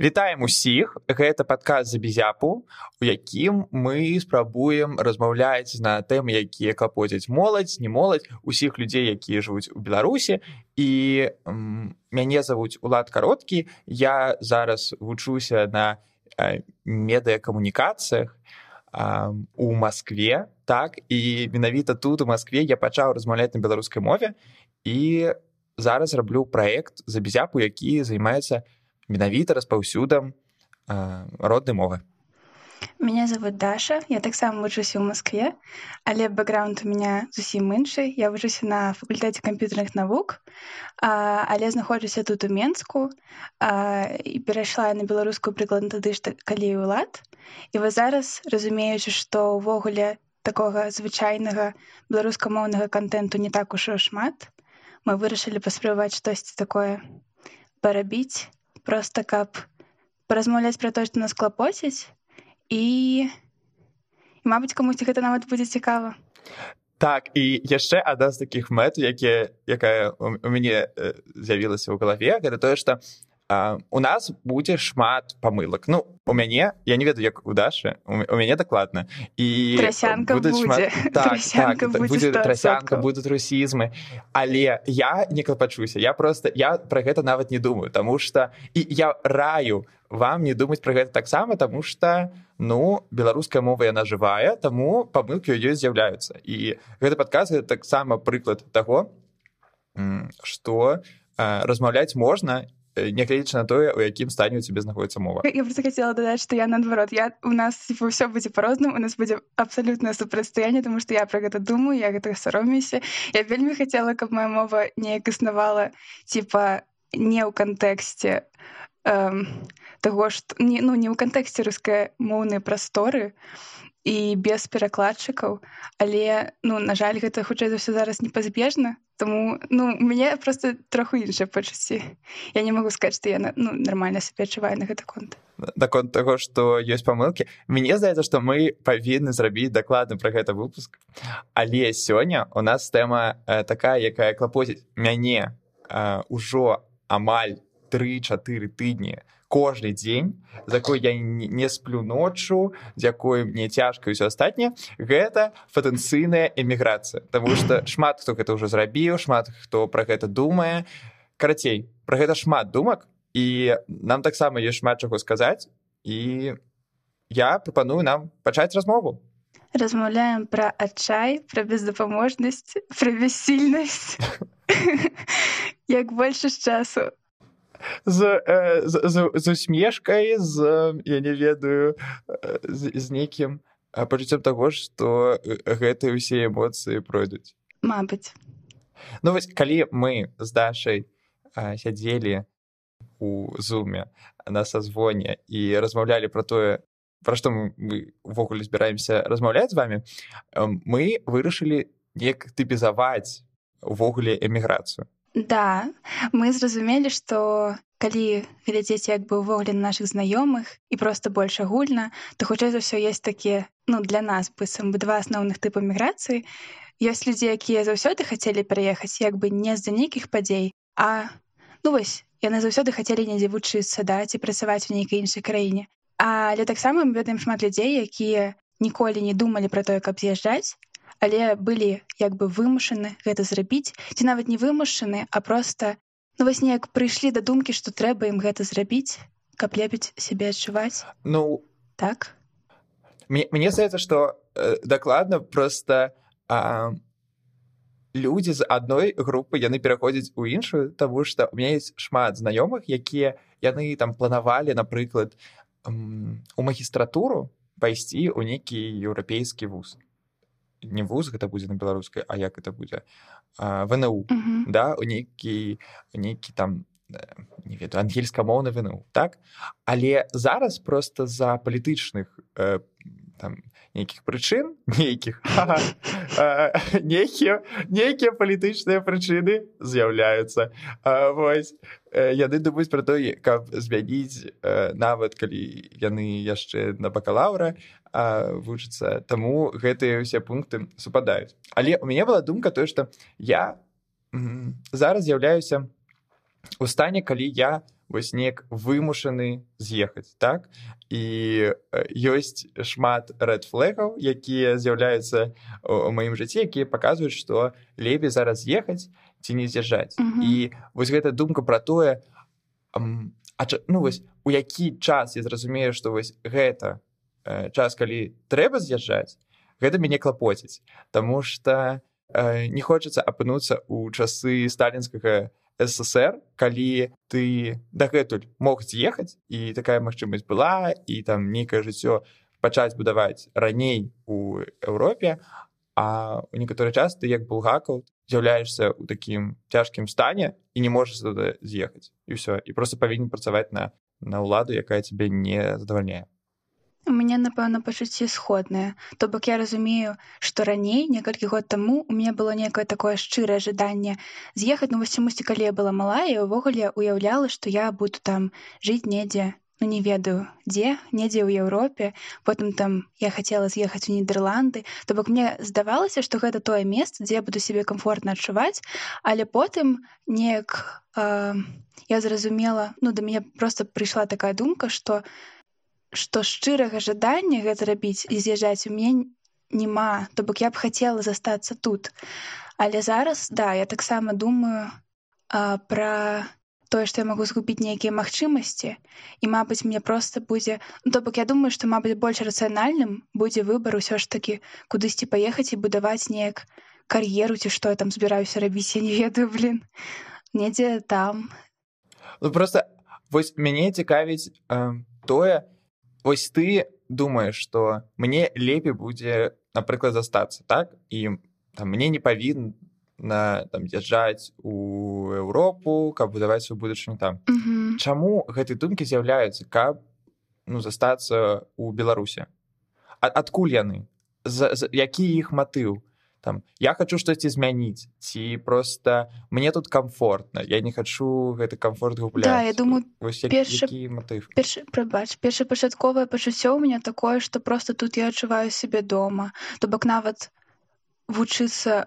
Вітаем усіх. Гэта падказ за безяпу у якім мы спрабуем размаўляць на тэмы якія капоцяць моладзь не моладзь усіх людзей якія жывуць у беларусе і мяне завуць улад кароткі. Я зараз вучуся на медыакамунікацыях у Маскве. Так і менавіта тут у Маскве я пачаў размаўляць на беларускай мове. І зараз раблю праект за безяпу які займаецца менавіта распаўсюдам э, роднай мовы Меня зовут Даша, я таксама вучуся ў Маскве, але бэкграунд у меня зусім іншы. Я вучуся на факультэце камп'ютарных навук, а, але знаходжуся тут у Менску а, і перайшла на беларускую прыкладна тады ж калі ўлад. І вы зараз разумеючы, што ўвогуле такога звычайнага беларускамоўнага контенту не так уж шмат, мы вырашылі паспрабаваць штосьці такое парабіць просто каб паразмаўляць пра тое, што нас клапоціць і, і мабыць, камусьці гэта нават будзе цікава. Так і яшчэ адна з такіх мэт, якія, якая у мяне з'явілася ў галаве, гэта тое, што у нас будзе шмат памылак ну у мяне я не ведаю як у дашы у мяне дакладна і трасянка будзе так, так, будзе трасянка будуць русізмы але я не клапачуся я просто я про гэта нават не думаю тому что і я раю вам не думаць про гэта таксама тому что ну беларуская мова яна жывая таму памылкі ёй з'яўляюцца і гэты падказ таксама прыклад таго что размаўляць можна нягледзячы на тое у якім стане у цябе знаходіцца мова. Я просто хотела дадаць что я наадварот я у нас типа, ўсё будзе по-рознаму у нас будзе абсалютнае супрацьстаянне тому что я про гэта думаю я гэтага саромюся я вельмі хацела каб моя мова неяк існавала типа не ў кантэксце эм, того что не ну не ў кантэксце рускай моўнай прасторы і без перакладчыкаў але ну на жаль гэта хутчэй за ўсё зараз непазбежна. Таму ну мяне просто троху іншае пачуцці я не могу сказать что я ну, нормально сябе адчуваю на гэты конт. Наконт того что ёсць памылки мне здаецца что мы павінны зрабіць дакладны про гэта выпуск. Але сёння у нас тэма э, такая якая клапоціць мяне э, ўжо амаль тры-чатыры тыдні кожны дзень за якой я не сплю ноччу з якой мне цяжка ўсё астатняе гэта патэнцыйная эміграцыя. Таму што шмат хто гэта ўжо зрабіў шмат хто пра гэта думае. Карацей пра гэта шмат думак і нам таксама ёсць шмат чаго сказаць і я прапаную нам пачаць размову. Размаўляем пра адчай пра бездапаможнасць пра бяссільнасць як больше з часу з, з, з, з усмешкай з я не ведаю з, з нейкім пачуццём таго што гэтыя ўсе эмоцыі пройдуць. Мабыць. Ну вось калі мы з дашай сядзелі у зуме на сазвоне і размаўлялі пра тое пра што мы увогуле збіраемся размаўляць з вами мы вырашылі неяк тыпізаваць увогуле эміграцыю Да, мы зразумелі, што калі глядзець як бы ўвогуле нашых знаёмых і проста больш агульна, то хутчэй за ўсё ёсць такія ну для нас быццам бы два асноўных тыпу міграцыі. ёсць людзі, якія заўсёды хацелі пераехаць як бы не з-за нейкіх падзей, а ну вось яны заўсёды хацелі недзе вучыцца да ці працаваць у нейкай іншай краіне. Але таксама мы ведаем шмат людзей, якія ніколі не думалі пра тое, каб з'язджаць, але былі як бы вымушаны гэта зрабіць. Ці нават не вымушаны а просто ну вось неяк прыйшлі да думкі што трэба ім гэта зрабіць каб лепіць сябе адчуваць. Ну так? Мне, мне здаецца што э, дакладна просто а, людзі з адной групы яны пераходзяць у іншую таму што у меня есть шмат знаёмых якія яны там планавалі напрыклад у магістратуру пайсці ў нейкі еўрапейскі вуз не вуз гэта будзе на беларускай а як это будзе вНУ. Mm -hmm. да у нейкі нейкі там не веду ангельскамоўны вНУ. Так? Але зараз просто за палітычных э, там нейкіх прычын нейкіх нейкія нейкія палітычныя прычыны з'яўляюцца вось яны думаюць пра той каб змяніць нават калі яны яшчэ на бакалаўра вучыцца таму гэтыя ўсе пункты супадаюць. Але у мяне была думка тое што я зараз з'яўляюся у стане калі я вось неяк вымушаны з'ехаць так? І ёсць шмат red флегаў якія з'яўляюцца у маім жыцці якія паказваюць што лепей зараз ехаць ці не з'язджаць mm -hmm. і вось гэта думка пра тое а ну вось у які час я зразумею што вось гэта э, час калі трэба з'язджаць гэта мяне клапоціць Таму что э, не хочацца апынуцца ў часы сталінскага ссср калі ты дагэтуль мог з'ехаць і такая магчымасць была і там нейкае жыццё пачаць будаваць раней у Еўропе а у некаторы час ты як булгакаў з'яўляешься ў такім цяжкім стане і не можаш туды з'ехаць і ўсё і просто павінен працаваць на на ўладу якая цябе не задавальняе У мяне напэўна пачуцці сходныя то бок я разумею што раней некалькі год таму у мяне было некае такое шчырае жаданне з'ехаць ну вось чамусьці калі я была малая і ўвогуле уяўляла што я буду там жыць недзе не ведаю дзе недзе ў Еўропе потым там я хацела з'ехаць у нідерланды то бок мне здавалася што гэта тое месца дзе я буду сябе комфортна адчуваць але потым неяк э, я зразумела ну да мяне просто прыйшла такая думка што я што шчырага жадання гэта рабіць і з'язджаць у мяне няма. То бок я б хацела застацца тут. Але зараз да я таксама думаю а, пра тое што я магу згубіць нейкія магчымасці і мабыць мне проста будзе ну, то бок я думаю што мабыць больш рацыянальным будзе выбар усё ж такі кудысьці паехаць і будаваць неяк кар'еру ці што я там збіраюся рабіць я не ведаю блин. Недзе там. Ну, просто вось мяне цікавіць э, тое вось ты думаешь что мне лепей будзе напрыклад застацца так? І там мне не павінен на там з'язджаць у Еўропу каб будаваць сваю будучыню там. Mm -hmm. Чаму гэтай думкі з'яўляюцца каб ну застацца у беларусе адкуль яны за, за які іх матыў там я хочу штосьці змяніць ці просто мне тут комфортно я не хочу гэты комфорт губля да, я думаю першы прабач першапачатковае пачуццё у меня такое что просто тут я адчуваю себе дома. То бок нават вучыцца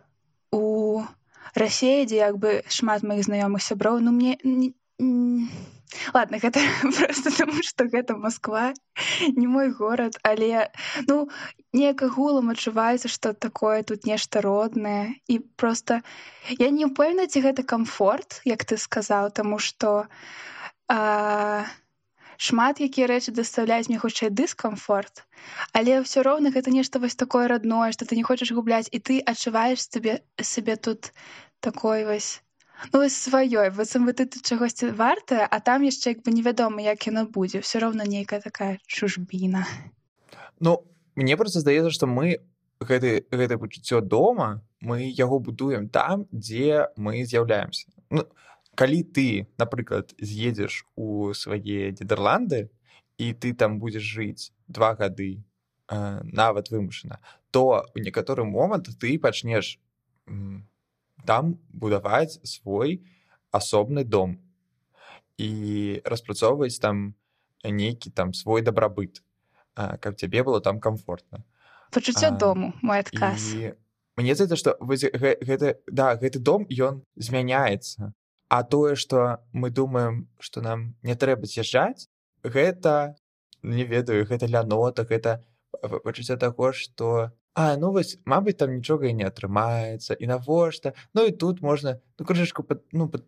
у рассеі дзе як бы шмат маіх знаёмых сяброў ну мне не ладно гэта просто тому что гэта москва не мой город але ну неяк агулам адчуваецца что такое тут нешта роднае. І просто я не упэўна ці гэта комфорт як ты сказаў тому что а шмат якія рэчы даставляюць мне хутчэй дыскамфорт. Але ўсё роўна гэта нешта вось такое родное что ты не хочаш губляць і ты адчуваеш сабе сабе тут такой вось ну сваёй. Быццам бы ты тут чагосьці вартая а там яшчэ як бы невядома як яно будзе. Все роўна нейкая такая чужбіна. Ну мне просто здаецца што мы гэты гэта пачуццё дома мы яго будуем там дзе мы з'яўляемся. Ну, калі ты напрыклад з'едзеш у свае нідерланды і ты там будзеш жыць два гады э, нават вымушана то у некаторы момант ты пачнеш там будаваць свой асобны дом і распрацоўваць там нейкі там свой дабрабыт каб цябе было там комфортна пачуццё дому мой адказ. мне здаецца што гэта да гэты дом ён змяняецца а тое што мы думаем што нам не трэба з'язджаць гэта не ведаю гэта ля нота гэта пачуцця таго што А ну вось мабыць там нічога і не атрымаецца і навошта? Ну і тут можна ну крышку ну под...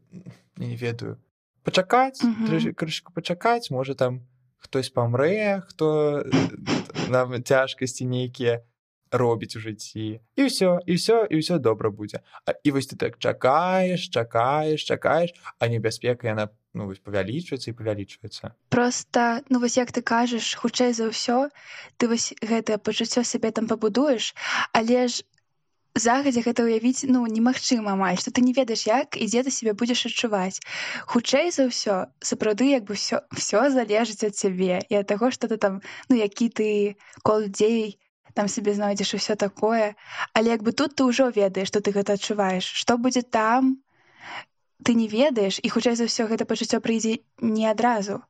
не ведаю пачакаць крышку пачакаць можа там хтось памрэ хто нам цяжкасці нейкія робіць у жыцці. І ўсё і ўсё і ўсё добра будзе. А, і вось ты так чакаеш чакаеш чакаеш а небяспека яна ну, павялічваецца і павялічваецца. Просто ну вось як ты кажаш хутчэй за ўсё ты вось гэтае пачуццё сябе там пабудуеш але ж загадзя гэта ўявіць ну немагчыма амаль што ты не ведаеш як і дзе ты себе будзеш адчуваць. Хутчэй за ўсё сапраўды як бы все все залежыць ад цябе і ад таго што ты там ну які ты кол людзей там себе знойдзеш усё такое. Але як бы тут ты ўжо ведаеш што ты гэта адчуваеш што будзе там ты не ведаеш і хутчэй за ўсё гэта пачуццё прыйдзе не адразу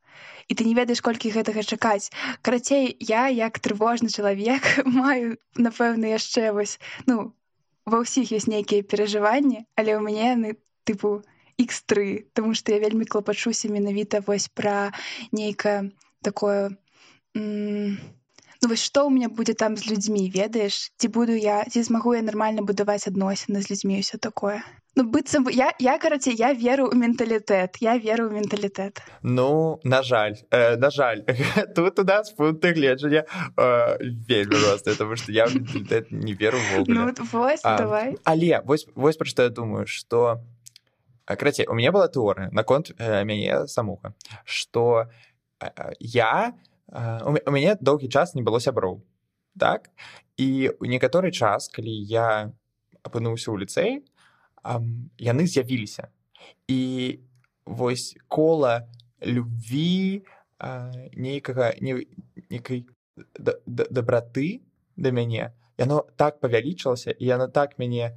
і ты не ведаеш колькі гэтага чакаць карацей я як трывожны чалавек маю напэўна яшчэ вось ну ва ўсіх ёсць нейкія перажыванні але ў мяне яны тыпу x3 тому што я вельмі клапачуся менавіта вось пра нейкае такое ну вось што ў мяне будзе там з людзьмі ведаеш ці буду я? Ці змагу я нармальна будаваць адносіны з людзьмі ўсё такое? Ну быццам я я карацей я веру ў менталітэт я веру ў менталітэт Ну на жаль. Э, на жаль. Тут у нас пункты гледжання э, вельмі рост потому что я не веру ну, вось, а, давай. Але вось вось пра што я думаю что крацей у меня была тэорыя наконт э, мяне самуха что э, я э, у мяне доўгі час не было сяброў так? І у некаторы час калі я апынуўся ў ліцэй яны з'явіліся. І вось кола любві нейкага нейкай дабраты да мяне яно так павялічылася і яно так мяне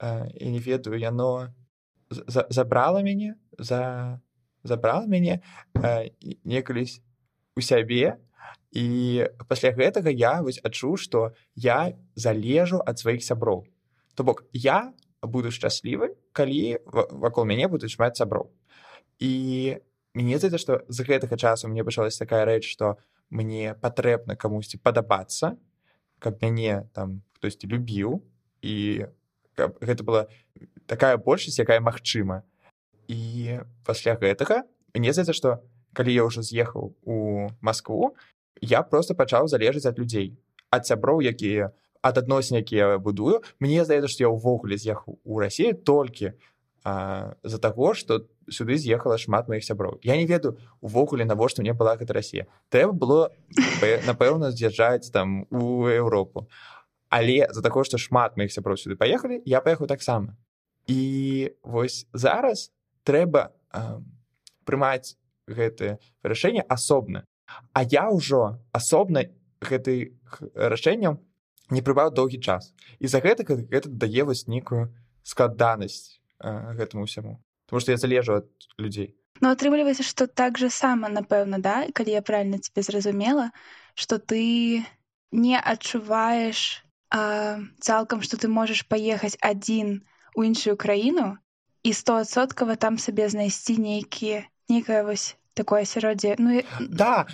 я не ведаю яно забрала мяне за забрала мяне некалісь у сябе. І пасля гэтага я вось адчуў што я залежу ад сваіх сяброў. То бок я буду шчаслівы калі вакол мяне будуць шмат сяброў. І мне здаецца што з гэтага часу мне пачалась такая рэч што мне патрэбна камусьці падабацца каб мяне там хтосьці любіў. І каб гэта была такая большасць якая магчыма. І пасля гэтага мне здаецца што калі я ўжо з'ехаў у Маскву я просто пачаў залежаць ад людзей ад сяброў якія ад адносін якія будую. Мне здаецца што я ўвогуле з'ехаў у рассію толькі з-за таго што сюды з'ехала шмат маіх сяброў я не ведаю увогуле навошта мне была гэта Росія трэба было напэўна з'язджаць там у Еўропу але з-за таго што шмат маіх сяброў сюды паехалі я паехаў таксама і вось зараз трэба прымаць гэтае рашэнне асобна а я ўжо асобна гэты рашэннем не прыбаў доўгі час. І за гэта гэта дае вось нейкую складанасць гэтаму ўсяму. Потому что я залежу ад людзей. Ну атрымліваецца што так же сама напэўна да? Калі я правильно тебе зразумела что ты не адчуваеш а, цалкам что ты можаш паехаць адзін у іншую краіну і стосоткава там сабе знайсці нейкія нейкая вось такое асяроддзе ну і... да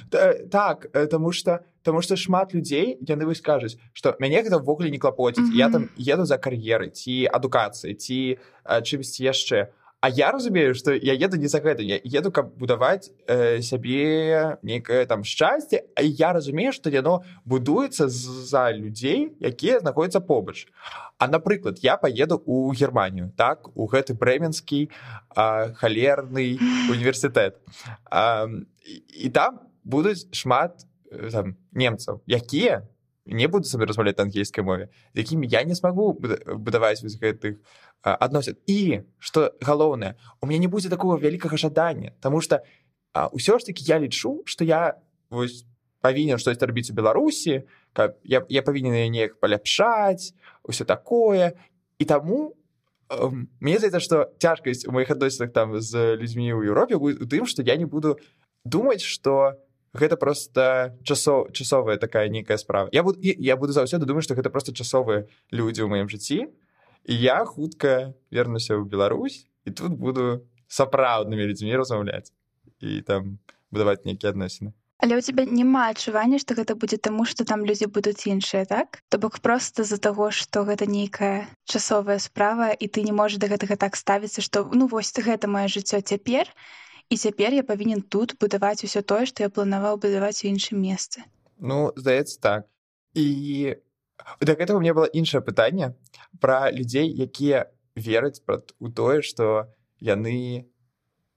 так э, тому что Таму што шмат людзей яны вось кажуць, што мяне гэта ўвогуле не клапоціць. Mm -hmm. Я там еду за кар'еры ці адукацыі ці чымсьці яшчэ. А я разумею, што я еду не за гэта. Я еду, каб будаваць э, сябе нейкае там шчасце, А я разумею, што яно будуецца за людзей, якія знаходзяцца побач. А напрыклад, я паеду ў Германію, так у гэты брэмensкі халерны універсітэт. І, і там будуць шмат Э, там, немцаў якія не буду сабе размаўляць ангельскай мове якімі я не смогу будаваць вось гэтых адносін і што галоўнае у мяне не будзе такого вялікага жадання Таму что ўсё ж таки я лічу что я вось павінен штось рабіць у беларусі каб я, я павінен неяк паляпшаць усё такое. І таму мне здаецца што цяжкасць у маіх адносінах там з людзьмі ў Еўропе у тым што я не буду думаць что гэта просто часов часовая такая нейкая справа. Я буду я буду заўсёды думаю что гэта просто часовыя людзі ў маім жыцці і я хутка вернуся ў Беларусь і тут буду сапраўднымі людзьмі размаўляць і там будаваць нейкія адносіны. Але у тебя няма адчування што гэта будзе таму што там людзі будуць іншыя так? То бок просто з-за таго што гэта нейкая часовая справа і ты не можаш да гэтага так ставіцца што ну вось гэта маё жыццё цяпер і цяпер я павінен тут будаваць усё тое што я планаваў будаваць у іншым месцы ну здаецца так. І да гэтага мне было іншае пытанне пра людзей якія вераць у тое што яны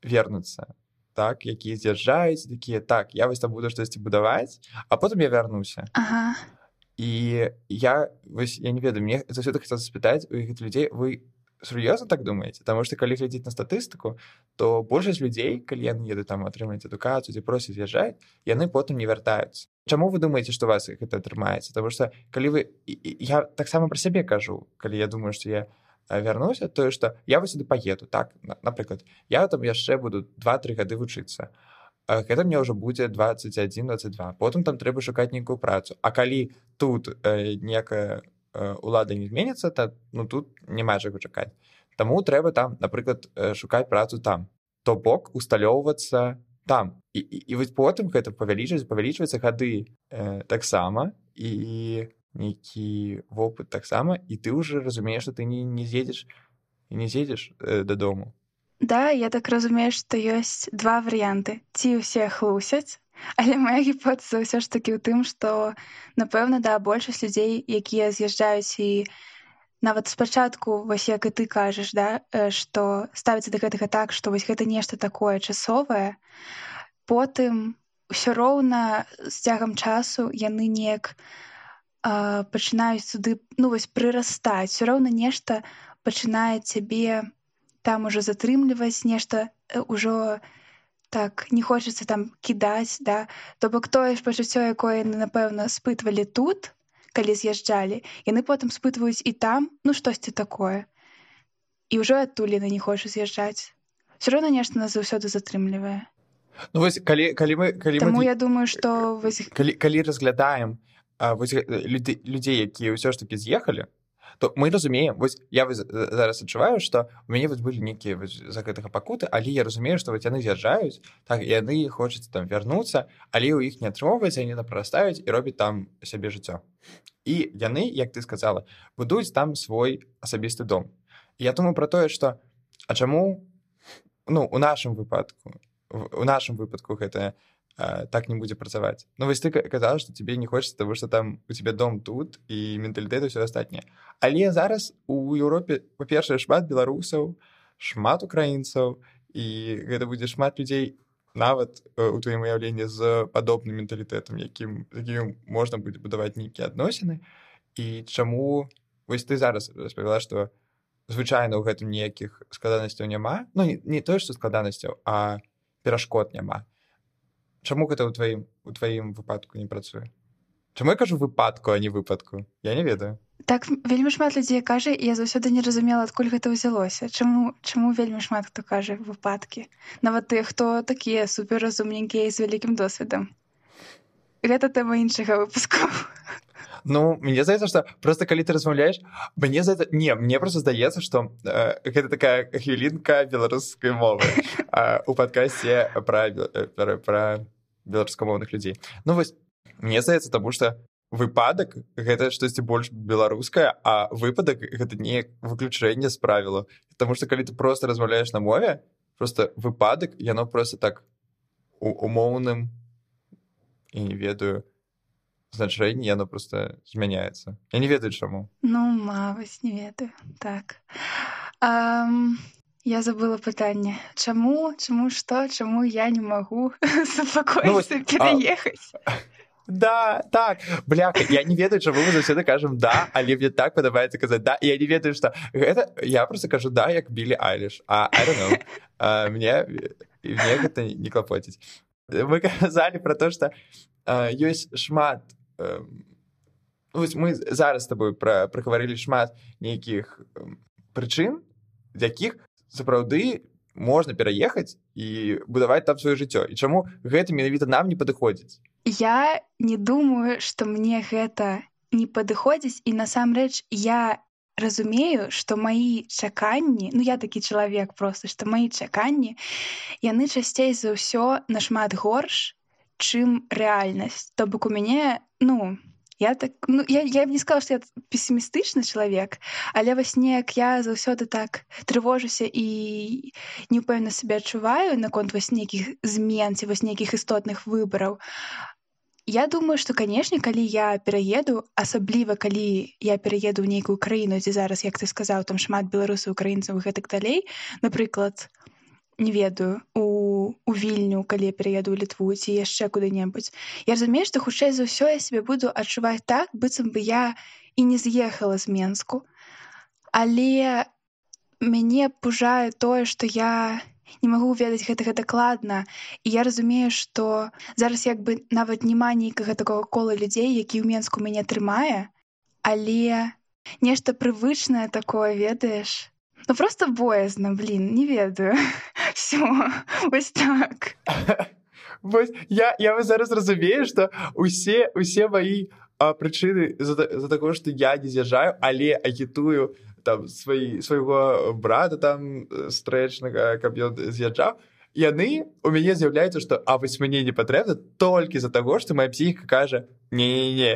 вернуцца так якія з'язджаюць такія так я вось там буду штосьці будаваць а потым я вярнуся ага. і я вось я не ведаю мне заўсёды хацеў спытаць у гэтых людзей вы сур'ёзна так думаеце Таму што калі глядзець на статыстыку то большасць людзей калі яны еду там атрымаць адукацыю дзе прося з'язджаюць яны потым не вяртаюцца Чаму вы думаеце што вас гэта атрымаецца Таму што калі вы я таксама пра сябе кажу калі я думаю што я вярнуся тое што я вас сюды паеду так напрыклад я там яшчэ буду два-тры гады вучыцца гэта мне ўжо будзе 21-22 потым там трэба шукаць нейкую працу. А калі тут э, некая улада не зменіцца то ну тут няма чаго чакаць Таму трэба там напрыклад шукаць працу там. То бок усталёўвацца там. І, і, і вось потым гэта павялічваць павялічваецца гады э, таксама і нейкі вопыт таксама і ты ўжо разумееш што ты не, не з'едзеш не з'едзеш э, дадому. Да я так разумею што ёсць два варыянты. Ці ўсе хлусяць але моя гіпотэза ўсё ж такі ў тым што напэўна да большасць людзей якія з'язджаюць і нават спачатку вось як і ты кажаш да што ставіцца да гэтага так што вось гэта нешта такое часовае потым ўсё роўна з цягам часу яны неяк пачынаюць сюды ну вось прырастаць. Все роўна нешта пачынае цябе там ужо затрымліваць нешта ўжо так не хочацца там кідаць да. То бок тое ж пачуццё якое напэўна спытвалі тут калі з'язджалі яны потым спытваюць і там ну штосьці такое. І ўжо адтуль яны не хоча з'язджаць. Все роўна нешта нас заўсёды затрымлівае. Ну вось калі калі мы калі Таму мы... я думаю што вось... калі, калі разглядаем вось люд, людзей якія ўсё ж таки з'ехалі то мы разумеем вось я зараз адчуваю што у мяне вось былі нейкія за гэтага пакуты але я разумею што вось яны з'язджаюць так яны хочуць там вярнуцца але ў іх не атрымоўваецца яны напраставіць і робіць там сябе жыццё і яны як ты сказала будуюць там свой асабісты дом. Я думаю про тое што а чаму ну у нашым выпадку у нашым выпадку гэта так не будзе працаваць Ну вось ты казала што тебе не хочется того что там у тебя дом тут і менталітэт все астатняе але зараз у Еўропе па-першае шмат беларусаў шмат украінцаў і гэта будзе шмат людзей нават у тваім уяўленні з падобным менталітэтам якім якім можна будзе будаваць нейкія адносіны і чаму вось ты зараз распавяла што звычайна ў гэтым ніякіх складанасцяў няма. Ну не, не тое што складанасцяў а перашкод няма Чаму гэта ў тваім у тваім выпадку не працуе? Чаму я кажу выпадку а не выпадку? Я не ведаю. Так вельмі шмат людзей кажа я заўсёды не разумела адкуль гэта ўзялося. Чаму чаму вельмі шмат хто кажа выпадкі? Нават тыя хто такія суперразумненькія з вялікім досведам. Гэта тэма іншага выпуску. Ну мне здаецца што просто калі ты размаўляеш мне за это не мне просто здаецца што э, гэта такая хвілінка беларускай мовы. Э, у падкасці пра пра, пра беларускамоўных людзей ну вось мне здаецца таму что выпадак гэта штосьці больш беларускае а выпадак гэта не выключэнне з правіла потому что калі ты просто размаўляеш на мове просто выпадак яно просто так у умоўным і не ведаю значэнне яно просто змяняецца я не ведаю чаму ну маваць не ведаю. Так. Um, Я забыла пытанне. Чаму чаму што чаму я не магу ну, пераехаць? Да так. Бляка я не ведаю чаму мы заўсёды кажам да але мне так падабаецца казаць да я не ведаю што. Гэта я просто кажу да як білі айліш. А, а мне мне гэта не клапоціць. Вы казалі про то что ёсць шмат вось мы зараз з табой пра прагаварылі шмат нейкіх прычын якіх сапраўды можна пераехаць і будаваць там сваё жыццё. І чаму гэта менавіта нам не падыходзіць? Я не думаю што мне гэта не падыходзіць. І насамрэч я разумею што маі чаканні ну я такі чалавек просто што маі чаканні яны часцей за ўсё нашмат горш чым рэальнасць. То бок у мяне ну Я так ну, я, я б не сказала, што я песімістычны чалавек, але вось неяк я заўсёды так трывожуся і неўпэўна сябе адчуваю наконт вось нейкіх змен ці вось нейкіх істотных выбараў. Я думаю, што канешне, калі я пераеду, асабліва калі я пераеду ў нейкую краіну, дзе зараз, як ты сказаў, там шмат беларусаў украінцаў гэтак далей, напрыклад, не ведаю. У, у вільню калі ў літву ці яшчэ куды-небудзь я разумею што хутчэй за ўсё я себе буду адчуваць так быццам бы я і не з'ехала з менску але мяне пужае тое што я не магу ведаць гэтага дакладна і я разумею што зараз як бы нават няма нейкага такого кола людзей які ў менску мяне трымае але нешта прывычнае такое ведаеш Ну просто боязно, блин, не ведаю. Все, ось так. Вось я, я вас зараз разумею, што усе, усе мои прычыны за, за таго, што я не з'язджаю, але агітую там сваі свайго брата там стрэчнага каб ён з'язджаў яны у мяне з'яўляецца што а вось мне не патрэбна толькі з-за таго што моя псіхіка кажа не не не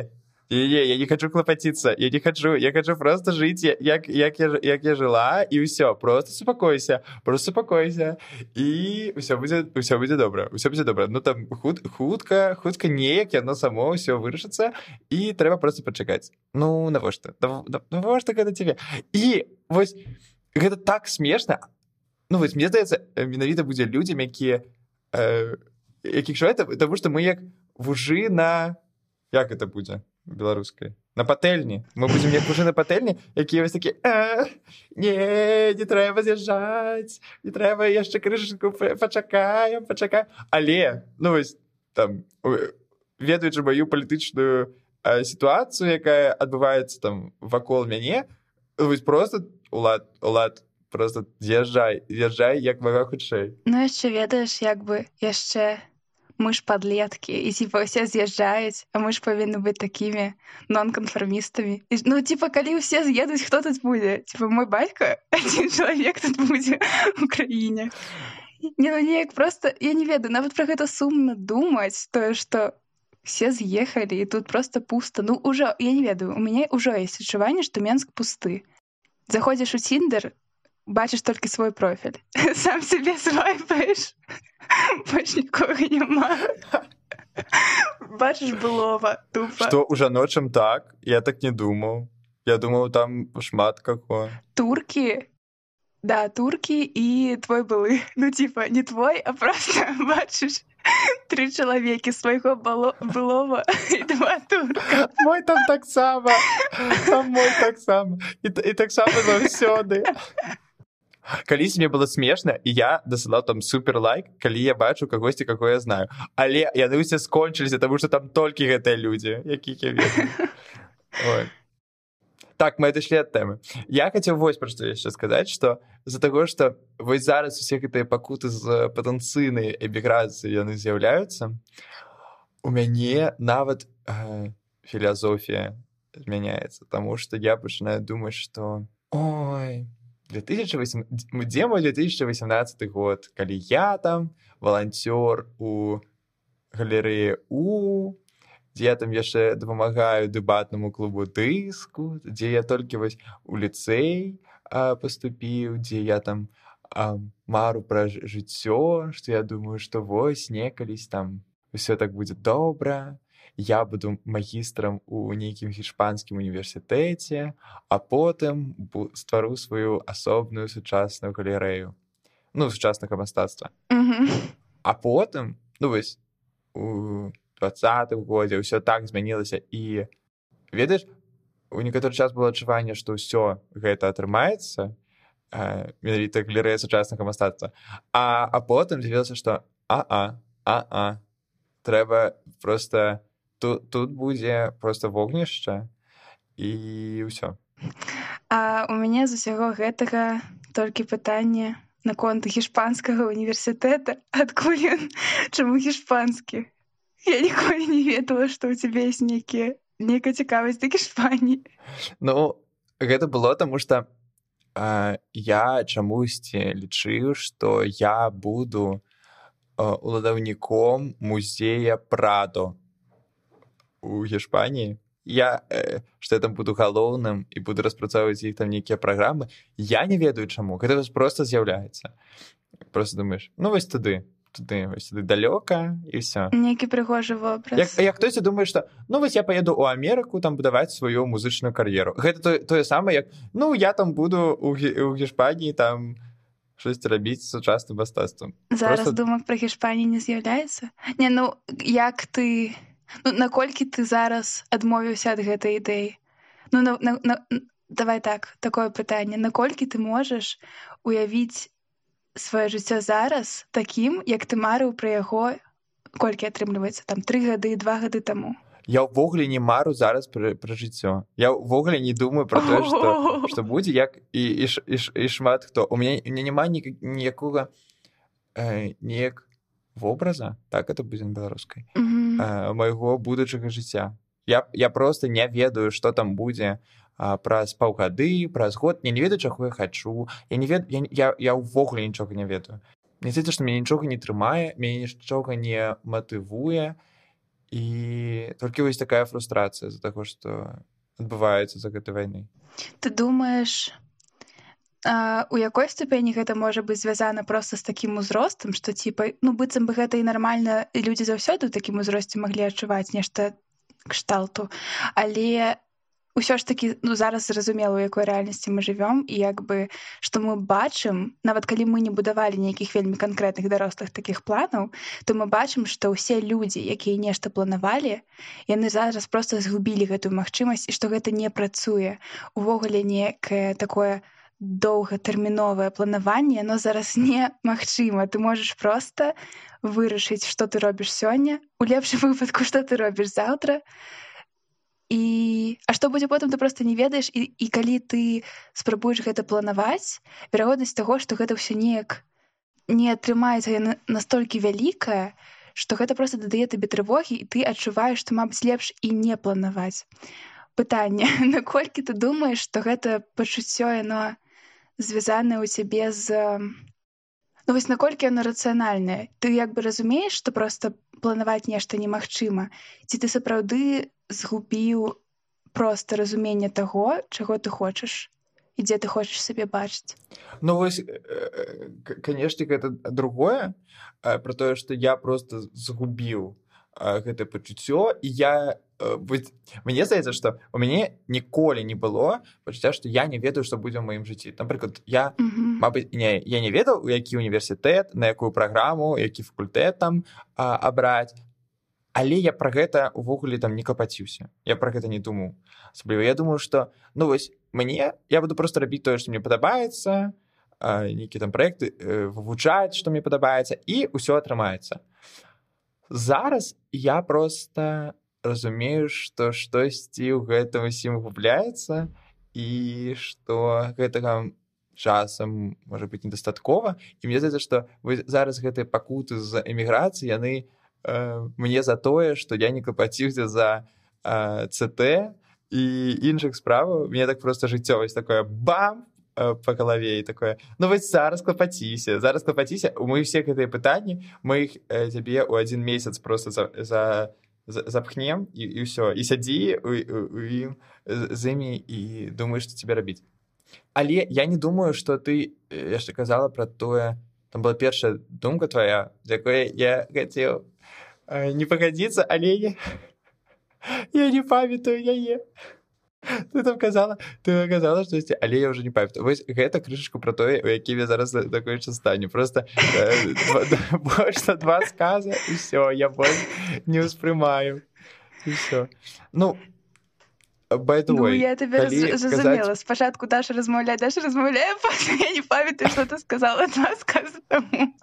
не, не, я не хочу клопотиться, я не хочу, я хочу просто жить, як, як, я, як я жила, и все, просто успокойся, просто успокойся, и все будет, все будет добре, все будет добре. Ну там худ, хутка, хутка неяк, яно само все вырашится, и треба просто почекать. Ну, навошта, навошта гэта тебе. И вось, гэта так смешно, ну вось, мне здаецца, менавіта будзе людзям, якія, э, якіх шо это, потому что мы як вужы на, як это будзе? Беларускай на патэльні мы будзем як уже на патэльні якія вось такі не не трэба з'язджаць не трэба яшчэ крышку пачакаем пачакаем але ну вось там ведаючы маю палітычную сітуацыю якая адбываецца там вакол мяне вось просто улад улад просто з'язджай з'язджай як мага хутчэй ну яшчэ ведаеш як бы яшчэ мы ж подлеткі і типа ўсе з'язджаюць а мы ж павінны быць такімі нонканфармістамі ну типа калі ўсе з'едуць хто тут будзе типа мой бацька адзін чалавек тут будзе у краіне не ну неяк просто я не ведаю нават пра гэта сумна думаць тое што все з'ехалі і тут просто пуста ну ўжо я не ведаю у мяне ўжо есть адчуванне што менск пусты. Заходзіш у ціндер бачыш толькі свой профіль сам себе свайпаеш больш нікога няма бачыш былова што ў жаночым так? Я так не думаў я думаў там шмат како туркі да туркі і твой былы. Ну типа не твой а просто бачыш тры чалавекі свайго было былова мой там таксама мой таксама і таксама заўсёды калісь мне было смешна і я дасылаў там супер лайк калі я бачу кагосьці какое я знаю. Але яны ўсе скончыліся таму что там толькі гэтыя людзі якіх я ведаю так мы дайшлі ад тэмы я хацеў вось пра што яшчэ сказаць што з-за таго што вось зараз усе гэтыя пакуты з патэнцыйнай эміграцыі яны з'яўляюцца у мяне нават э, філасофія змяняецца таму што я пачынаю думаць што ой 2008 дзе мой 2018 год калі я там валанцёр у галерэі у дзе я там яшчэ дапамагаю дэбатнаму клубу дыску дзе я толькі вось у ліцэй поступіў дзе я там а, мару пра жыццё што я думаю што вось некалісь там усё так будзе добра я буду магістрам у нейкім гішпанскім універсітэце, а потым ствару сваю асобную сучасную галерэю ну сучаснага мастацтва mm -hmm. а потым ну вось у двадцатым годзе ўсё так змянілася і ведаеш у некаторы час было адчуванне што ўсё гэта атрымаецца менавіта галерэя сучаснага мастацтва а а потым з'явілася што а а а а трэба просто тут, тут будзе просто вогнішча і ўсё А у мяне з усяго гэтага толькі пытанне наконт гішпанскага універсітэта адкуль ён чаму гішпанскі я ніколі не ведала што ў цябе ёсць нейкія нейкая цікавасць да гішпаніі Ну гэта было таму што я чамусьці лічыў што я буду уладаўніком музея прадо у гішпаніі я э, что я там буду галоўным і буду распрацоўваць іх там нейкія праграмы я не ведаю чаму гэта вас просто з'яўляецца просто думаешь ну вось туды туды вось туды далёка і все нейкі прыгожы вобраз як, як хтосьці думае что ну вось я поеду у Амерыку там будаваць сваю музычную кар'еру гэта тое, тое самае як ну я там буду у, у гішпаніі там штось рабіць сучасным мастацтвам зараз просто... думак пра гішпаніі не з'яўляецца не ну як ты Ну, наколькі ты зараз адмовіўся ад гэтай ідэі? Ну на, на, на, давай так такое пытанне. Наколькі ты можаш уявіць сваё жыццё зараз такім як ты марыў пра яго колькі атрымліваецца там тры гады два гады таму? Я ўвогуле не мару зараз пра, пра жыццё. Я ўвогуле не думаю про тое што што будзе як і, і, і, і шмат хто. У мяне мне няма ніякога э, неяк вобраза так это будзе беларускай. Mm -hmm. Майго будучага жыцця я я просто не ведаю что там будзе праз паўгады праз год. Я не ведаю чаго я хачу я не вед я, я, я ўвогуле нічога не ведаю. Мне здаецца што мяне нічога не трымае мяне нічога не матывуе і толькі вось такая фрустрацыя з-за таго што адбываецца за гэтай вайны ты думаешь А, у якой ступені гэта можа быць звязана проста з такім узростам, што типа ну быццам бы гэта і нармальна людзі заўсёды ў такім узросце маглі адчуваць нешта кшталту. Але ўсё ж такі ну зараз зразумела, у якой рэальнасці мы жывём і як бы што мы бачым, нават калі мы не будавалі нейкіх вельмі канкрэтных дарослых такіх планаў, то мы бачым, што ўсе людзі, якія нешта планавалі, яны зараз проста згубілі гэтую магчымасць і што гэта не працуе. Увогуле некае такое, доўгатэрміновае планаванне но зараз немагчыма. Ты можаш проста вырашыць што ты робіш сёння у лепшым выпадку што ты робіш заўтра. І а што будзе потым ты просто не ведаеш. І, і калі ты спрабуеш гэта планаваць верагоднасць таго што гэта ўсё неяк не атрымаецца яна настолькі вялікая што гэта просто дадае табе трывогі і ты адчуваеш што мабыць лепш і не планаваць. Пытанне наколькі ты думаеш што гэта пачуццё яно звязанае ў цябе з ну вось наколькі яно рацыянальнае ты як бы разумееш што проста планаваць нешта немагчыма ці ты сапраўды згубіў проста разуменне таго чаго ты хочаш і дзе ты хочаш сабе бачыць? Ну вось канешне гэта другое про тое што я просто згубіў гэтае пачуццё і я э, мне здаецца што у мяне ніколі не было пачуцця што я не ведаю што будзе ў маім жыцці напрыклад я Мабыць не я не ведаў у які універсітэт на якую праграму які факультэт там абраць але я пра гэта увогуле там не капаціўся я пра гэта не думаю асабліва я думаю што ну вось мне я буду просто рабіць тое што мне падабаецца нейкі там проекты э, вывучаць што мне падабаецца і ўсё атрымаецца. Зараз я просто разумею што штосьці ў гэтым усім губляецца і што гэтага часам можа быць недастаткова і мне здаецца што вы зараз гэтыя пакуты з эміграцыі яны э, мне за тое што я не клапаціўся за э, цт і іншых справаў. Мне так просто жыццёвасць такое бам Э, па галаве і такое ну вось зараз клапаціся зараз клапаціся мы все гэтыя пытанні мы іх цябе ў адзін месяц просто за, за запхнем і, і ўсё і сядзі у ім з імі і думаеш што цябе рабіць але я не думаю што ты яшчэ казала пра тое там была першая думка твоя якой я хацеў не пагадзіцца але я, я не памятаю яе ты там казала ты казала штосьці але я уже не памятаю вось гэта крышачку про тое у які я зараз такое стане. Просто э, больш на два сказа і все я больш не ўспрымаю все ну Way, ну, я тебе зразумела казаць... спачатку даша размаўляе даша размаўляе я не памятаю что ты сказала два сказа тому.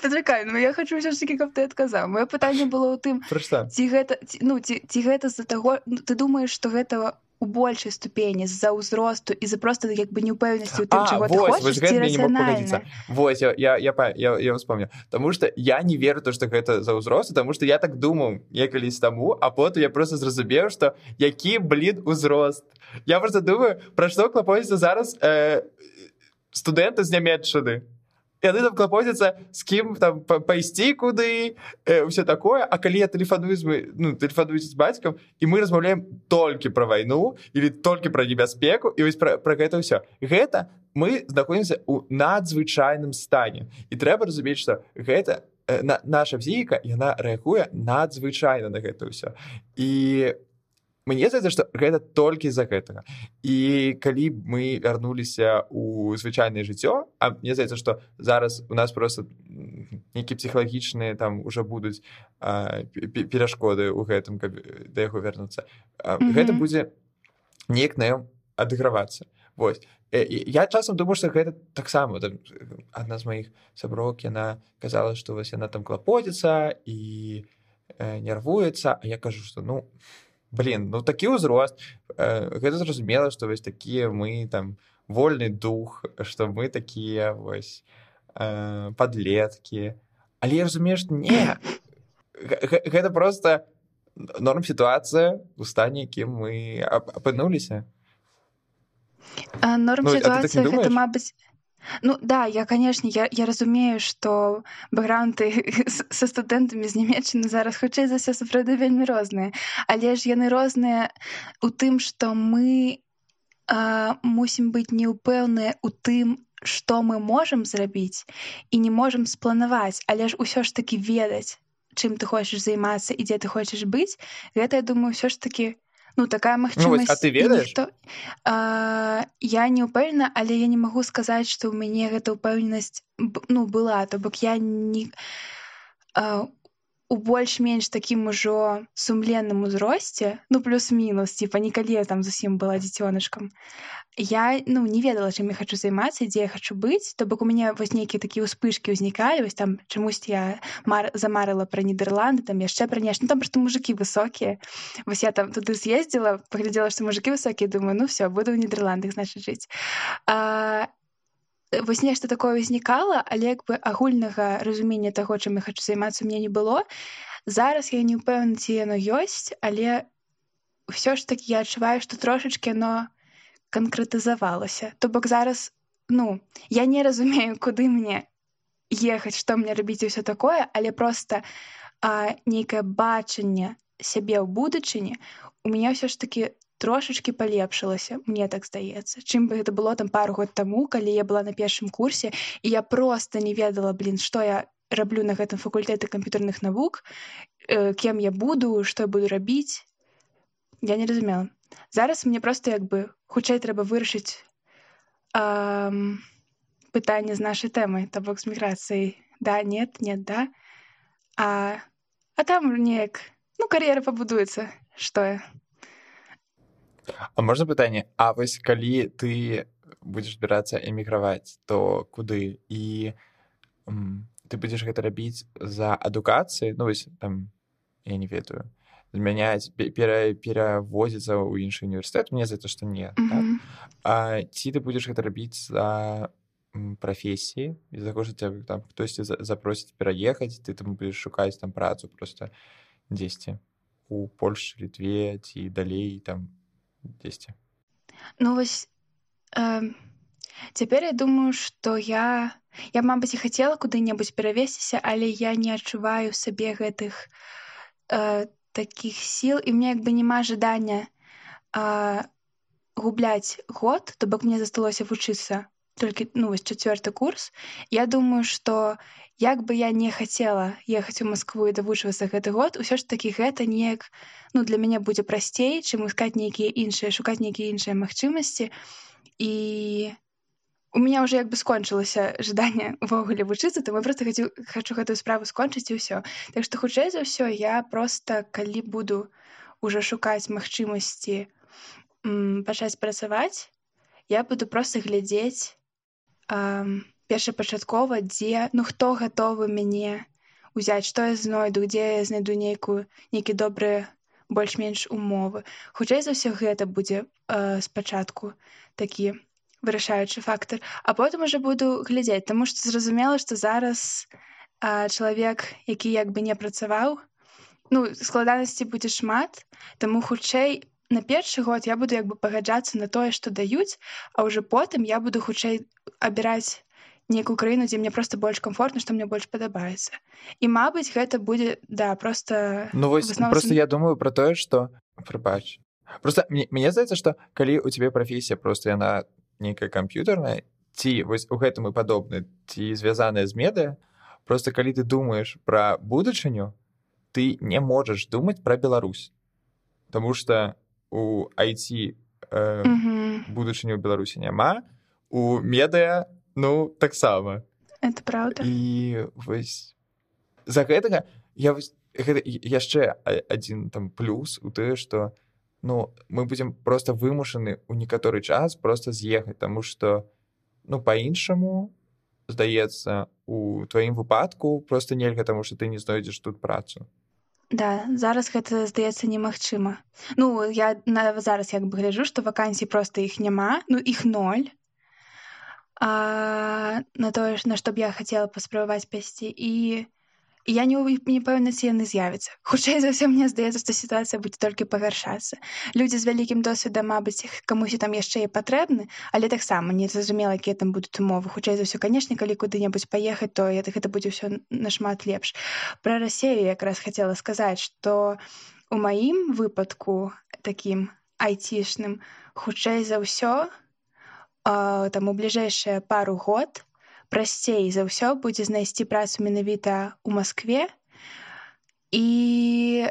Пачакай, ну я хочу ўсё ж таки, каб ты адказаў. Маё пытанне было ў тым ці гэта ці, ну ці, ці гэта з-за таго ну, ты думаеш, што гэта у большай ступені з-за ўзросту і за просто як бы неўпэўнасці у тым чаго ты хочаш Вось я, я, я, я, я вспомню Таму что я не веру то что гэта за ўзросту тому что я так думаў некалісь таму а потым я просто зразумеў что які блин узрост Я просто думаю пра што клапоіцца зараз э, студэнты з нямметчаны яны там клапоцяцца з кім там пайсці куды э, ўсё такое. А калі я тэлефаную з ну, тэлефануюць з бацькам і мы размаўляем толькі пра вайну или толькі пра небяспеку і вось пра, пра гэта ўсё гэта мы знаходзімся ў надзвычайным стане. І трэба разумець што гэта э, на, наша псіхіка яна рэагуе надзвычайна на гэта ўсё і мне здаецца што гэта толькі з-за гэтага і калі мы вярнуліся у звычайнае жыццё а мне здаецца што зараз у нас просто нейкі псіхалагічныя там уже будуць перашкоды ў гэтым каб да яго вярнуцца mm -hmm. гэта будзе неяк на адыгравацца. Вось. Я часам думаю што гэта таксама там адна з маіх сяброк яна казала што вось яна там клапоціцца і э, нервуецца а я кажу што ну блин ну такі ўзрост э, гэта зразумела што вось такія мы там вольны дух што мы такія вось э, подлеткі але што не. Гэта просто норм сітуацыя у стане якім мы апынуліся. Норм ну, ситуацыях так гэта мабыць Ну да, я конечно я, я разумею, што бэкграунты са студэнтамі з нямецчыны зараз хутчэй за ўсё сапраўды вельмі розныя. Але ж яны розныя у тым, што мы а, мусім быць неўпэўныя ў тым, што мы можам зрабіць і не можам спланаваць, але ж усё ж такі ведаць, чым ты хочаш займацца і дзе ты хочаш быць, гэта я думаю, ўсё ж такі ну такая магчымасць ну, а ты ведаеш ніхто... а, я не ўпэўнена але я не магу сказаць што ў мяне гэта ўпэўненасць ну была то бок я не а, у больш-менш такім ужо сумленным узросце ну плюс-мінус типа некалі я там зусім была дзіцёнышкам я ну не ведала чым я хочу займацца дзе я хочу быць то бок у мяне вось нейкія такія ўспышки ўзнікалі вось там чамусьці я мар замарыла пра нідерланды там яшчэ пра нешта ну, там просто мужикі высокія вось я там туды з'ездзіла паглядзела што мужикі высокія думаю ну все буду ў нідерландах значит жыць а вось нешта такое ўзнікала але як бы агульнага разумення таго чым я хочу займацца мне не было. Зараз я не ўпэўна ці яно ёсць але ўсё ж таки я адчуваю што трошачки но канкрэтызавалася. То бок зараз ну я не разумею куды мне ехаць што мне рабіць усё такое але просто а, нейкае бачанне сябе ў будучыні у меня ўсё ж таки трошачки палепшылася мне так здаецца. Чым бы гэта было там пару год таму калі я была на першым курсе і я просто не ведала блин што я раблю на гэтым факультэты камп'ютарных навук э, кем я буду што я буду рабіць я не разумела. Зараз мне просто як бы хутчэй трэба вырашыць эм, пытанне з нашай тэмы то бок з міграцыяй да нет нет да. А а там неяк ну кар'ера пабудуецца што я А можна пытанне А вось калі ты будзеш збірацца эміграваць то куды? І ты будзеш гэта рабіць за адукацыі ну вось там я не ведаю. Змяняць пера, перавозіцца ў іншы універсітэт мне за то што не mm -hmm. так? а, ці ты будзеш гэта рабіць за прафесіі з-за кожа там хтосьці запросіць пераехаць ты там будзеш шукаць там працу просто дзесьці у Польшы літве ці далей там дзесьці ну вось э, цяпер я думаю што я я мабыць і хацела куды-небудзь перавесціся але я не адчуваю сабе гэтых э, такіх сіл і мне як бы няма жадання а, губляць год то бок мне засталося вучыцца толькі ну вось чацвёрты курс. Я думаю што як бы я не хацела ехаць у москву і давучвацца гэты год усё ж такі гэта неяк ну для мяне будзе прасцей чым искать нейкія іншыя шукаць нейкія іншыя магчымасці і у меня уже як бы скончылася жаданне увогуле вучыцца то мы просто хацю хочу гэтую справу скончыць і ўсё так што хутчэй за ўсё я просто калі буду уже шукаць магчымасці пачаць працаваць я буду просто глядзець першапачаткова дзе ну хто гатовы мяне узяць што я знойду дзе я знайду нейкую нейкі добрыя больш-менш умовы. Хутчэй за ўсё гэта будзе э, спачатку такі вырашаючы фактор а потым уже буду глядзець таму што зразумела што зараз а, чалавек які як бы не працаваў ну складанасці будзе шмат таму хутчэй на першы год я буду як бы пагаджацца на тое што даюць а ўжо потым я буду хутчэй абіраць нейкую краіну дзе мне просто больш комфортна што мне больш падабаецца. І мабыць гэта будзе да просто ну вось основном... просто я думаю про тое что прыбач просто мне, мне здаецца что калі у тебе прафесія просто яна нейкая камп'ютарная ці вось у гэтым і падобны ці звязаная з медыа просто калі ты думаеш пра будучыню ты не можаш думаць пра Беларусь. Таму что у айці э, будучыню ў беларусі няма у медыа ну таксама это правда. І вось за гэтага я вось, гэта яшчэ адзін там плюс у тое што ну мы будзем просто вымушаны ў некаторы час просто з'ехаць таму что ну по-іншаму здаецца у тваім выпадку просто нельга таму что ты не знойдзеш тут працу да зараз гэта здаецца немагчыма. Ну я на зараз як бы гляджу что вакансій просто іх няма ну іх ноль. А, на тое ж на што б я хацела паспрабаваць пясці і я не не пэўна ці яны з'явяцца хутчэй за ўсё мне здаецца што сітуацыя будзе толькі пагаршацца людзі з вялікім досведам мабыць іх камусьці там яшчэ і патрэбны але таксама не зразумела якія там будуць умовы. Хутчэй за ўсё канешне калі куды-небудзь паехаць то гэта будзе ўсё нашмат лепш. Пра рассею якраз хацела сказаць што у маім выпадку такім айцішным хутчэй за ўсё там у бліжэйшыя пару год прасцей за ўсё будзе знайсці працу менавіта ў Маскве і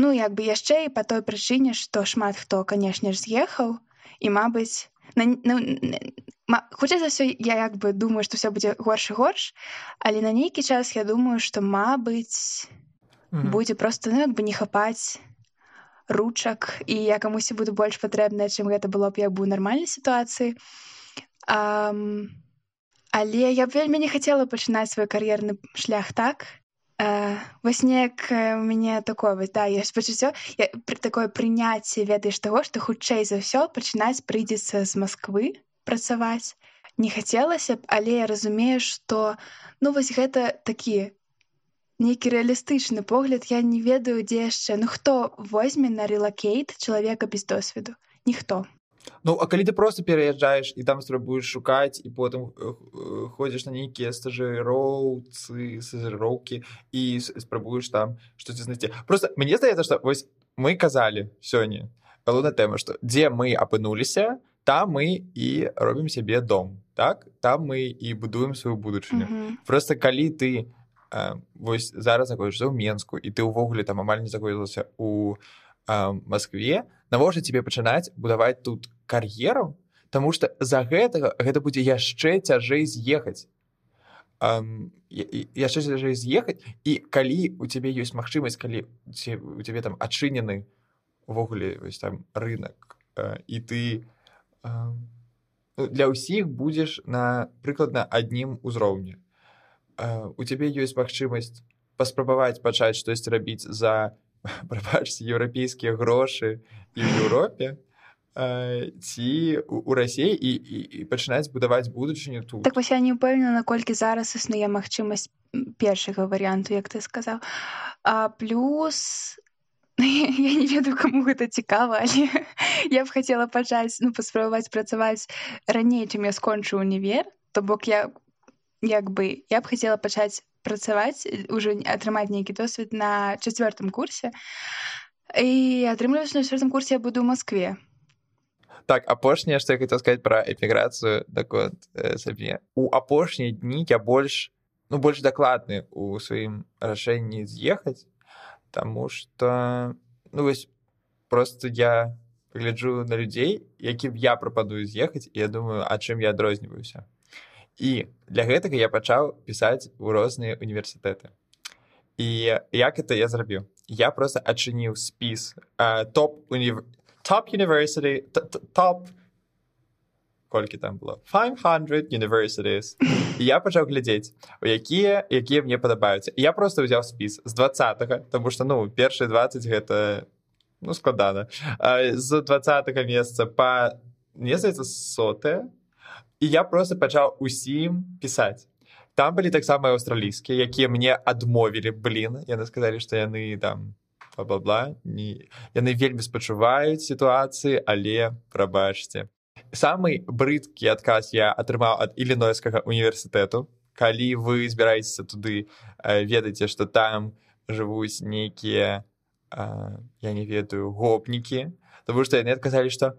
ну як бы яшчэ і па той прычыне што шмат хто канешне ж з'ехаў і мабыць на, ну, хутчэй за ўсё я як бы думаю што ўсё будзе горш і горш але на нейкі час я думаю што мабыць mm -hmm. будзе просто ну як бы не хапаць ручак і я камусьці буду больш патрэбная чым гэта было б як бы ў нармальнай сітуацыі а Але я б вельмі не хацела пачынаць свой кар'ерны шлях так. Э, вось неяк у мяне такое да ёсць пачуццё пры такое прыняцце ведаеш таго што хутчэй за ўсё пачынаць прыйдзецца з Масквы працаваць не хацелася б але я разумею што ну вось гэта такі нейкі рэалістычны погляд я не ведаю дзе яшчэ ну хто возьме на релакейт чалавека без досведу? Ніхто Ну а калі ты просто пераязджаеш і там спрабуеш шукаць і потым э, э, ходзіш на нейкія стажыроўцы стажыроўкі і спрабуеш там штосьці знайсці просто мне здаецца што вось мы казалі сёння галоўная тэма што дзе мы апынуліся там мы і робім сябе дом так? Там мы і будуем сваю будучыню mm -hmm. просто калі ты э, вось зараз заходишься ў менску і ты ўвогуле там амаль не заходзілася у Маскве навошта тебе пачынаць будаваць тут кар'еру? Таму что за гэтага гэта будзе яшчэ цяжэй з'ехаць. Яшчэ цяжэй з'ехаць і калі у цябе ёсць магчымасць калі у цябе там адчынены увогуле там рынок і ты ну, для ўсіх будзеш на прыкладна адным узроўні. У цябе ёсць магчымасць паспрабаваць пачаць штосьці рабіць за прабачце еўрапейскія грошы і ў Еўропе ці у рассіі і, і, і пачынаць будаваць будучыню тут. Так вось я не ўпэўнена наколькі зараз існуе магчымасць першага варыянту як ты сказаў. А плюс я не ведаю каму гэта цікава але я б хацела пачаць ну паспрабаваць працаваць раней чым я скончу універ. То бок я як бы я б хацела пачаць працаваць уже атрымаць нейкі досвед на чацвёртым курсе. І атрымліваюць на чвёртым курсе я буду ў Маскве так апошняе што я хацеў сказаць пра эміграцыю так вот э, сабе у апошнія дні я больш ну больш дакладны у сваім рашэнні з'ехаць Таму что ну вось просто я гляджу на людзей якім я прапаную з'ехаць і я думаю а чым я адрозніваюся і для гэтага я пачаў пісаць у розныя універсітэты. І як это я зрабіў? Я просто адчыніў спіс топ топ універсіты топ колькі там было? 500 universities. Я пачаў глядзець у якія якія мне падабаюцца. Я просто ўзяў спіс з два тому что ну першыя 20 гэта ну складана. З два месяца па мне здаецца сотая і я просто пачаў усім пісаць там былі таксама аўстралійскія якія мне адмовілі блин. Яны сказалі што яны там бла не яны вельмі спачуваюць сітуацыі але прабачце. Самы брыдкі адказ я атрымаў ад ілінойскага універсітэту калі вы збіраецеся туды ведаеце што там жывуць нейкія я не ведаю гопнікі Таму што яны адказалі, што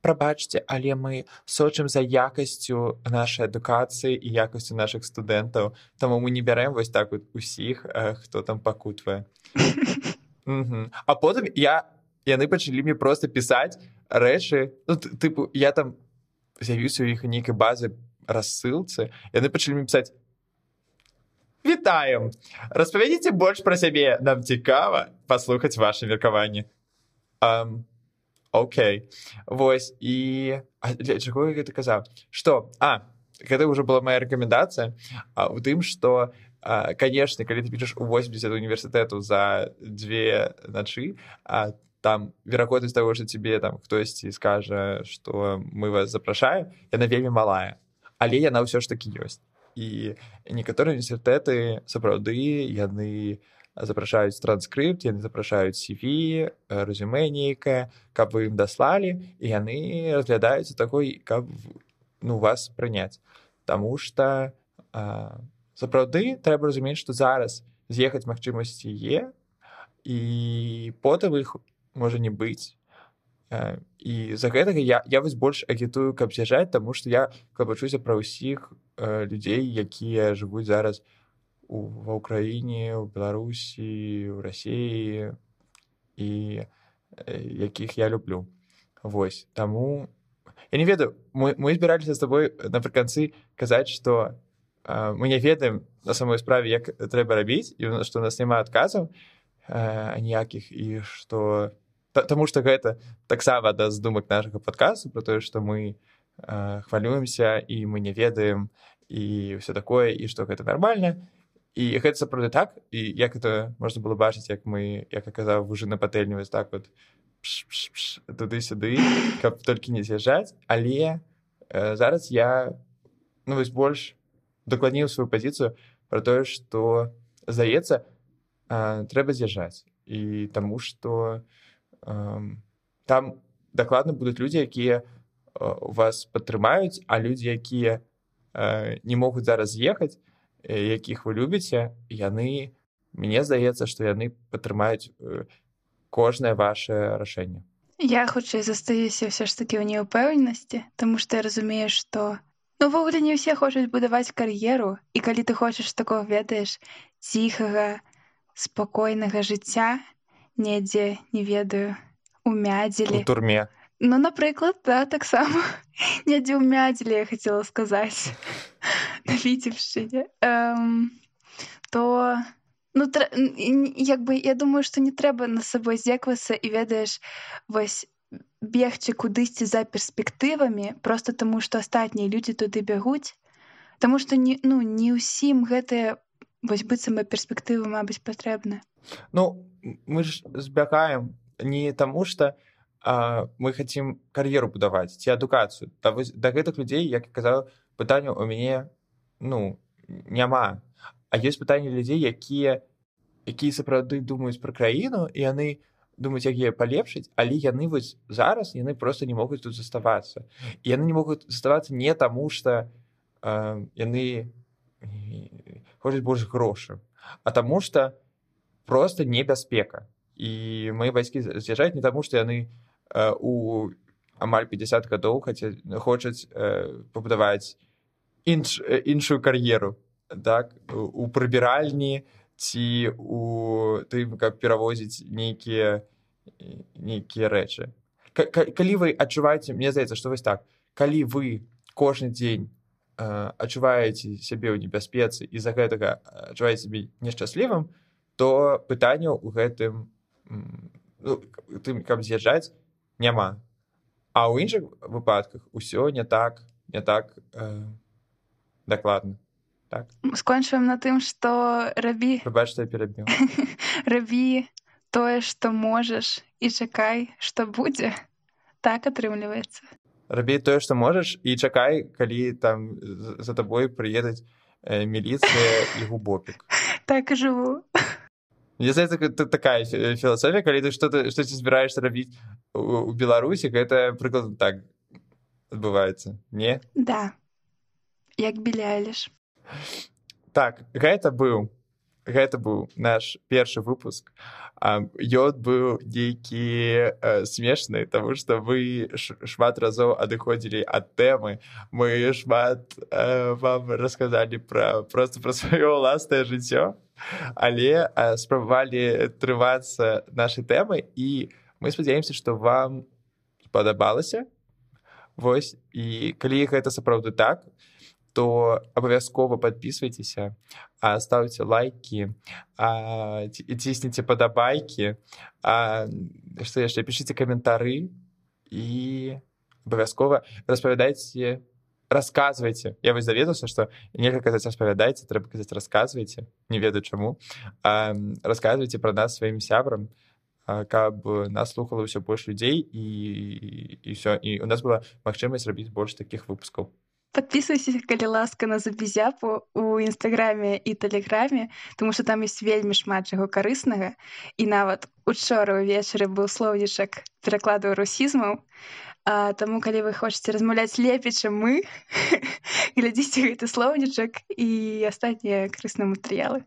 прабачце, але мы сочым за якасцю нашай адукацыі і якасцю нашых студэнтаў. Таму мы не бярэм вось так вот усіх, хто там пакутвае. А потым я яны пачалі мне проста пісаць рэчы ну, тыпу я там з'явіўся ў іх нейкай базы рассылцы яны пачалі мне пісаць Вітаем распавядзіце больш пра сябе нам цікава паслухаць ваше меркаванне. Um, Окей. Вось і чаго я гэта казаў? Што а гэта ўжо была моя рэкамендацыя у тым што канешне калі ты пішаш у 80 універсітэту за две начы а там верагоднасць таго што цябе там хтосьці скажа што мы вас запрашаем яна вельмі малая. Але яна ўсё ж такі ёсць. І некаторыя універсітэты сапраўды яны запрашаюць транскрыпт яны запрашаюць CV резюме нейкае каб вы ім даслалі і яны разглядаюцца такой каб ну вас прыняць Таму что сапраўды трэба разумець што зараз з'ехаць магчымасці е і потым іх можа не быць і за гэтага я я вось больш агітую каб з'язджаць таму што я клапачуся пра ўсіх людзей якія жывуць зараз у у ва ўкраіне у беларусі у рассіі і якіх я люблю. Восьось таму я не ведаю мы, мы збіраліся з тобой напрыканцы казаць што мы не ведаем на самой справе як трэба рабіць і што у нас няма адказаў ніякіх і што Таму што гэта таксама да з думак нашага падкасу про тое што мы хвалюемся і мы не ведаем і ўсё такое і што гэта нармальна і гэта сапраўды так і як это можна было бачыць як мы як аказаў вужы на патэльню вось так вот туды-сюды каб толькі не з'язджаць але э, зараз я ну вось больш дакладніў сваю пазіцыю про тое што здаецца э, трэба з'язджаць. І таму што э, там дакладна будуць людзі якія у вас падтрымаюць а людзі якія э, не могуць зараз з'ехаць якіх вы любіце яны мне здаецца што яны падтрымаюць кожнае ваше рашэнне я хутчэй застаюся ўсё ж такі ў неўпэўненасці Таму што я разумею што увогуле не ўсе хочуць будаваць кар'еру і калі ты хочаш такого ведаеш ціхага спакойнага жыцця недзе не ведаю у мядзелі турме Ну напрыклад да таксама недзе ў мядзелі я хацела сказаць на віцебшчыне то ну як бы я думаю што не трэба на сабой зеквацца і ведаеш бегчы кудысьці за перспектывамі просто таму што астатнія людзі туды бягуць Таму што не ну не ўсім гэтыя быццам бы перспектывы мабыць патрэбны Ну мы ж збягаем не таму што а, мы хотим кар'еру будаваць ці адукацыю да, да гэтых людзей як казаў пытанняў у мяне ну няма. А ёсць пытанні людзей якія якія сапраўды думаюць пра краіну і яны думаюць як яе палепшыць але яны вось зараз яны просто не могуць тут заставацца і яны не могуць заставацца не таму что яны хочуць больш грошай а таму что просто небяспека і мои бацькі з'язджаюць не таму что яны не Э, у амаль 50 гадоў хаця хочуць э, пабудаваць інш, іншую кар'еру так у прыбіральні ці у тым каб перавозіць нейкія нейкія рэчы калі вы адчуваеце мне здаецца што вось так калі вы кожны дзень э, адчуваеце сябе ў небяспецы і з-за гэтага адчуваеце сябе нешчаслівым то пытанняў у гэтым ну, тым каб з'язджаць няма. А ў іншых выпадках усё не так не так э, дакладна. Так. Скончваем на тым што рабі. Бач перабіў рабі тое што можаш і чакай што будзе. Так атрымліваецца. Рабі тое што можаш і чакай калі там за табой прыедуць э, міліцыя і губопік. Так і жыву. Мне здаецца такая філасофія калі ты что ты штосьці збіраешься рабіць у беларусі гэта прыклад так адбываецца не? Да. Як біляеш так гэта быў гэта быў наш першы выпуск. Ёд быў нейкі смешны таму што вы шмат разоў адыходзілі ад тэмы мы шмат вам расказалі пра просто пра сваё ўласнае жыццё але спрабавалі трывацца нашай тэмы і мы спадзяемся што вам спадабалася. Восьось і калі гэта сапраўды так то абавязкова подписывайтеся ставце лайки цісніце падабайкі што яшчэ пішыце каментары і абавязкова распавядайце рассказывайте я вось даведаўся что нельга казаць распавядайце трэба казаць рассказывайте не ведаю чаму. Рассказывайте про нас сваім сябрам каб нас слухала ўсё больш людзей і і все і у нас была магчымасць рабіць больш таких выпускаў подписывайся калі ласка на забізяпу у нстаграме і тэлеграме тому что там есть вельмі шмат чаго карыснага і нават учора ўвечары быў слоўнічак перакладу русізмаў Таму калі вы хочаце размаўляць лепей чым мы глядзіце гэты слоўнічак і астатнія карысныя матэрыялы